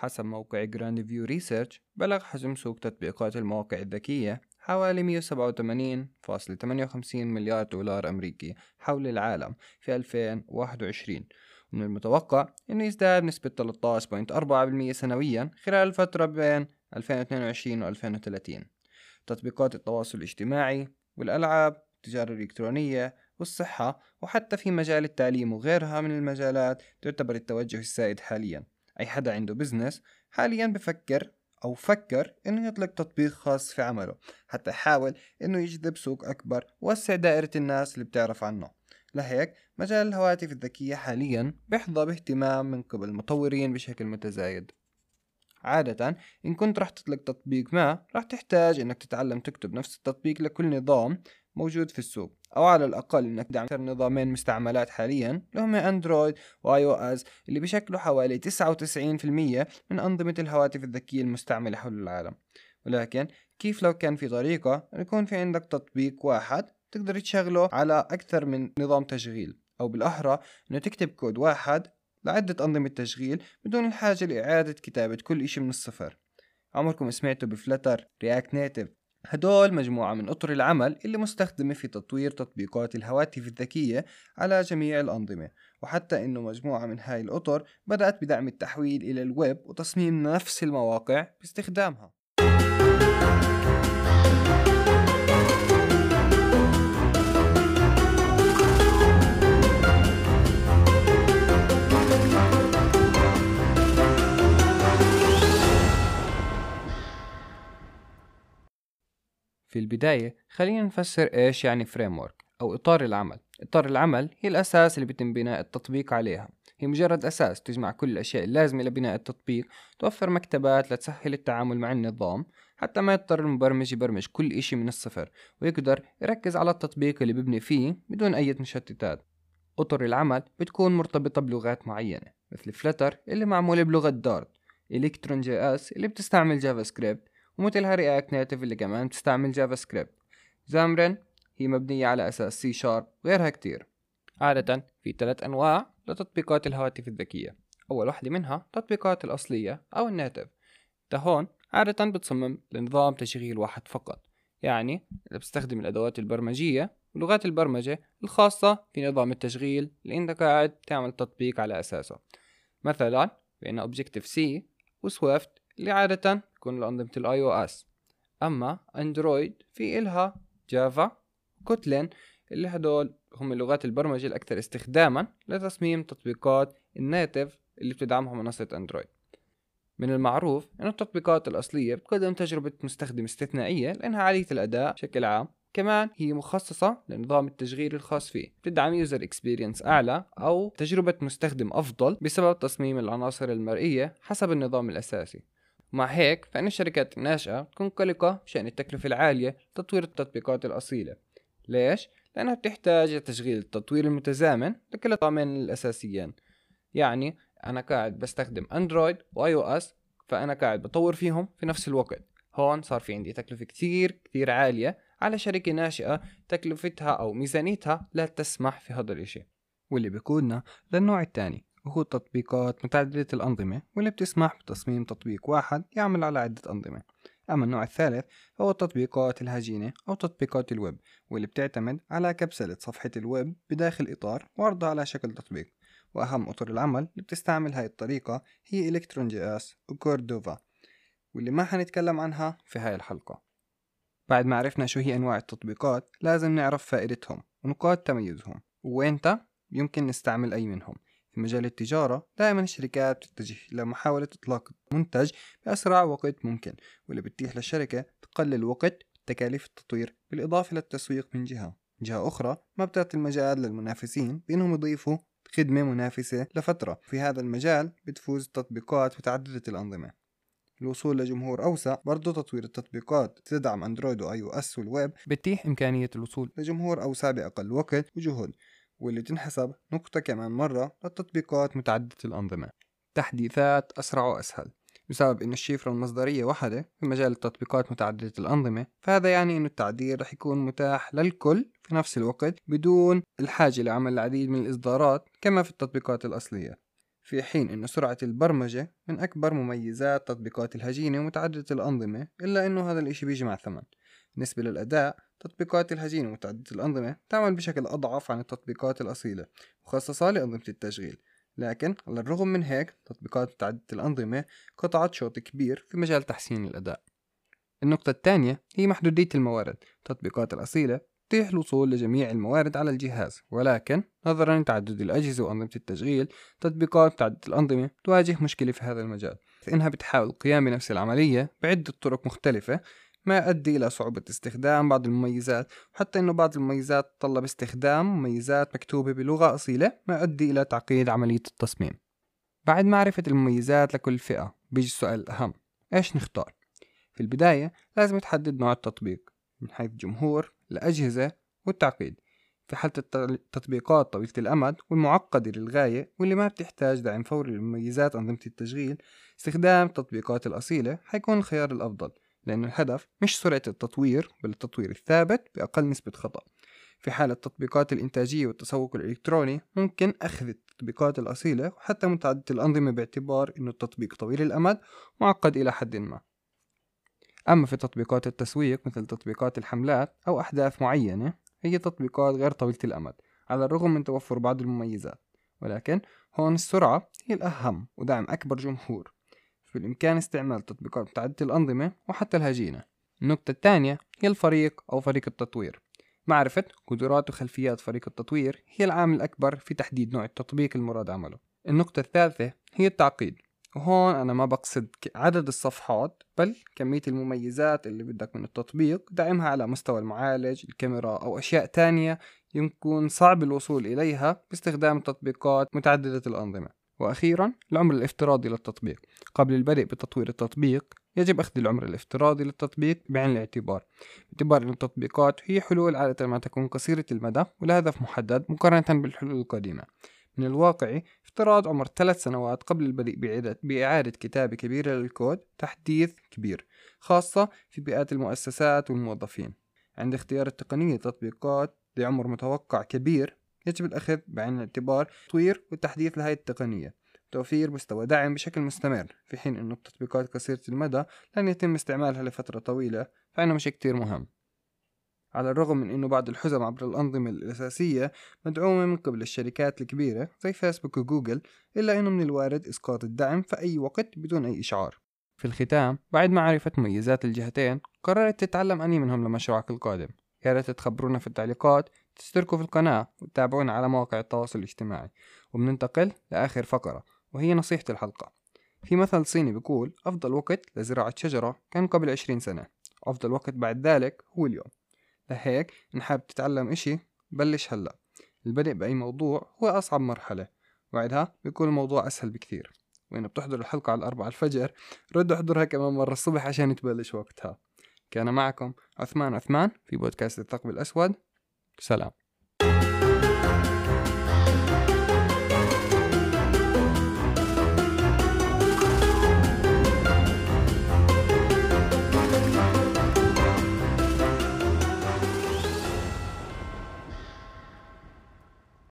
حسب موقع Grand View Research بلغ حجم سوق تطبيقات المواقع الذكية حوالي 187.58 مليار دولار أمريكي حول العالم في 2021 ومن المتوقع أنه يزداد بنسبة 13.4% سنويا خلال الفترة بين 2022 و 2030 تطبيقات التواصل الاجتماعي والألعاب التجارة الإلكترونية والصحة وحتى في مجال التعليم وغيرها من المجالات تعتبر التوجه السائد حاليا. أي حدا عنده بزنس حاليا بفكر أو فكر إنه يطلق تطبيق خاص في عمله حتى يحاول إنه يجذب سوق أكبر ووسع دائرة الناس اللي بتعرف عنه. لهيك مجال الهواتف الذكية حاليا بيحظى باهتمام من قبل المطورين بشكل متزايد. عادة إن كنت رح تطلق تطبيق ما رح تحتاج إنك تتعلم تكتب نفس التطبيق لكل نظام موجود في السوق أو على الأقل إنك تدعم أكثر نظامين مستعملات حاليا اللي هم أندرويد و iOS اللي بشكلوا حوالي 99% من أنظمة الهواتف الذكية المستعملة حول العالم. ولكن كيف لو كان في طريقة يكون في عندك تطبيق واحد تقدر تشغله على أكثر من نظام تشغيل أو بالأحرى إنه تكتب كود واحد لعدة أنظمة تشغيل بدون الحاجة لإعادة كتابة كل إشي من الصفر. عمركم سمعتوا ب Flutter React Native؟ هدول مجموعة من أطر العمل اللي مستخدمة في تطوير تطبيقات الهواتف الذكية على جميع الأنظمة وحتى إنه مجموعة من هاي الأطر بدأت بدعم التحويل إلى الويب وتصميم نفس المواقع باستخدامها. البداية خلينا نفسر إيش يعني frame أو إطار العمل. إطار العمل هي الأساس اللي بيتم بناء التطبيق عليها. هي مجرد أساس تجمع كل الأشياء اللازمة لبناء التطبيق توفر مكتبات لتسهل التعامل مع النظام حتى ما يضطر المبرمج يبرمج كل إشي من الصفر ويقدر يركز على التطبيق اللي ببني فيه بدون أي مشتتات. أطر العمل بتكون مرتبطة بلغات معينة مثل Flutter اللي معمولة بلغة Dart Electron JS اللي بتستعمل JavaScript ومثلها React Native اللي كمان بتستعمل JavaScript Xamarin هي مبنية على أساس سي شارب وغيرها كتير. عادة في ثلاث أنواع لتطبيقات الهواتف الذكية. أول واحدة منها تطبيقات الأصلية أو ال native. انت هون عادة بتصمم لنظام تشغيل واحد فقط. يعني بتستخدم الأدوات البرمجية ولغات البرمجة الخاصة في نظام التشغيل اللي إنت قاعد تعمل تطبيق على أساسه. مثلا بين Objective C و Swift اللي عادة تكون لأنظمة ال iOS أما أندرويد في إلها Java Kotlin اللي هدول هم لغات البرمجة الأكثر استخداما لتصميم تطبيقات ال native اللي بتدعمها منصة أندرويد. من المعروف أن التطبيقات الأصلية بتقدم تجربة مستخدم استثنائية لأنها عالية الأداء بشكل عام. كمان هي مخصصة لنظام التشغيل الخاص فيه. بتدعم user experience أعلى أو تجربة مستخدم أفضل بسبب تصميم العناصر المرئية حسب النظام الأساسي. مع هيك فإن الشركات الناشئة تكون قلقة بشأن التكلفة العالية لتطوير التطبيقات الأصيلة. ليش؟ لأنها بتحتاج لتشغيل التطوير المتزامن لكل الطعمين الأساسيين. يعني أنا قاعد بستخدم أندرويد وآي أو إس فأنا قاعد بطور فيهم في نفس الوقت. هون صار في عندي تكلفة كتير كتير عالية على شركة ناشئة تكلفتها أو ميزانيتها لا تسمح في هذا الإشي. واللي بيقودنا للنوع الثاني. وهو تطبيقات متعددة الأنظمة واللي بتسمح بتصميم تطبيق واحد يعمل على عدة أنظمة. أما النوع الثالث فهو التطبيقات الهجينة أو تطبيقات الويب واللي بتعتمد على كبسلة صفحة الويب بداخل إطار وعرضها على شكل تطبيق. وأهم أطر العمل اللي بتستعمل هاي الطريقة هي Electron JS و Cordova واللي ما حنتكلم عنها في هاي الحلقة. بعد ما عرفنا شو هي أنواع التطبيقات لازم نعرف فائدتهم ونقاط تميزهم. ووينتا يمكن نستعمل أي منهم. في مجال التجارة دائما الشركات تتجه إلى محاولة إطلاق منتج بأسرع وقت ممكن واللي بتتيح للشركة تقلل وقت تكاليف التطوير بالإضافة للتسويق من جهة. جهة أخرى ما بتعطي المجال للمنافسين بأنهم يضيفوا خدمة منافسة لفترة. في هذا المجال بتفوز التطبيقات متعددة الأنظمة. الوصول لجمهور أوسع برضو تطوير التطبيقات تدعم أندرويد و iOS والويب بتيح إمكانية الوصول لجمهور أوسع بأقل وقت وجهد واللي تنحسب نقطة كمان. مرة للتطبيقات متعددة الأنظمة. تحديثات أسرع وأسهل. بسبب أن الشفرة المصدرية واحدة في مجال التطبيقات متعددة الأنظمة فهذا يعني أن التعديل رح يكون متاح للكل في نفس الوقت بدون الحاجة لعمل العديد من الإصدارات كما في التطبيقات الأصلية. في حين أن سرعة البرمجة من أكبر مميزات تطبيقات الهجينة ومتعددة الأنظمة إلا أنه هذا الإشي بيجي مع ثمن بالنسبة للأداء تطبيقات الهجينة ومتعددة الأنظمة تعمل بشكل أضعف عن التطبيقات الأصيلة مخصصة لأنظمة التشغيل. لكن على الرغم من هيك تطبيقات متعددة الأنظمة قطعت شوط كبير في مجال تحسين الأداء. النقطة الثانية هي محدودية الموارد. التطبيقات الأصيلة تتيح الوصول لجميع الموارد على الجهاز. ولكن نظرا لتعدد الأجهزة وأنظمة التشغيل تطبيقات متعددة الأنظمة تواجه مشكلة في هذا المجال. فإنها بتحاول القيام بنفس العملية بعدة طرق مختلفة ما يؤدي إلى صعوبة استخدام بعض المميزات وحتى أنه بعض المميزات تطلب استخدام مميزات مكتوبة بلغة أصيلة ما يؤدي إلى تعقيد عملية التصميم. بعد معرفة المميزات لكل فئة بيجي السؤال الأهم إيش نختار؟ في البداية لازم تحدد نوع التطبيق من حيث جمهور الأجهزة والتعقيد. في حالة التطبيقات طويلة الأمد والمعقدة للغاية واللي ما بتحتاج دعم فوري لمميزات أنظمة التشغيل استخدام التطبيقات الأصيلة حيكون الخيار الأفضل. لأن الهدف مش سرعة التطوير بل التطوير الثابت بأقل نسبة خطأ. في حالة التطبيقات الإنتاجية والتسوق الإلكتروني ممكن أخذ التطبيقات الأصيلة وحتى متعددة الأنظمة باعتبار أنه التطبيق طويل الأمد معقد إلى حد ما. أما في تطبيقات التسويق مثل تطبيقات الحملات أو أحداث معينة هي تطبيقات غير طويلة الأمد على الرغم من توفر بعض المميزات. ولكن هون السرعة هي الأهم ودعم أكبر جمهور. في الإمكان استعمال تطبيقات متعددة الأنظمة وحتى الهجينة. النقطة الثانية هي الفريق أو فريق التطوير. معرفة قدرات وخلفيات فريق التطوير هي العامل الأكبر في تحديد نوع التطبيق المراد عمله. النقطة الثالثة هي التعقيد. وهون أنا ما بقصد عدد الصفحات بل كمية المميزات اللي بدك من التطبيق دعمها على مستوى المعالج الكاميرا أو أشياء تانية يمكن صعب الوصول إليها باستخدام تطبيقات متعددة الأنظمة. وأخيرا العمر الافتراضي للتطبيق. قبل البدء بتطوير التطبيق يجب أخذ العمر الافتراضي للتطبيق بعين الاعتبار. باعتبار أن التطبيقات هي حلول عادة ما تكون قصيرة المدى ولها هدف محدد مقارنة بالحلول القديمة. من الواقعي افتراض عمر ثلاث سنوات قبل البدء بإعادة, بإعادة كتابة كبيرة للكود تحديث كبير خاصة في بيئات المؤسسات والموظفين. عند اختيار التقنية لتطبيقات لعمر متوقع كبير يجب الأخذ بعين الاعتبار تطوير وتحديث لهذه التقنية. توفير مستوى دعم بشكل مستمر في حين أنه التطبيقات قصيرة المدى لن يتم استعمالها لفترة طويلة فإنه مش كتير مهم. على الرغم من أنه بعض الحزم عبر الأنظمة الأساسية مدعومة من قبل الشركات الكبيرة زي فيسبوك وجوجل إلا أنه من الوارد إسقاط الدعم في أي وقت بدون أي إشعار. في الختام بعد معرفة مميزات الجهتين قررت تتعلم أني منهم لمشروعك القادم. يا ريت تخبرونا في التعليقات تشتركوا في القناة وتتابعونا على مواقع التواصل الاجتماعي. وبننتقل لآخر فقرة وهي نصيحة الحلقة. في مثل صيني بيقول أفضل وقت لزراعة شجرة كان قبل عشرين سنة أفضل وقت بعد ذلك هو اليوم. لهيك إن حابب تتعلم إشي بلش هلأ. البدء بأي موضوع هو أصعب مرحلة وبعدها بيكون الموضوع أسهل بكثير. وإن بتحضر الحلقة على الأربعة الفجر رد احضرها كمان مرة الصبح عشان تبلش وقتها. كان معكم عثمان عثمان في بودكاست الثقب الأسود. سلام.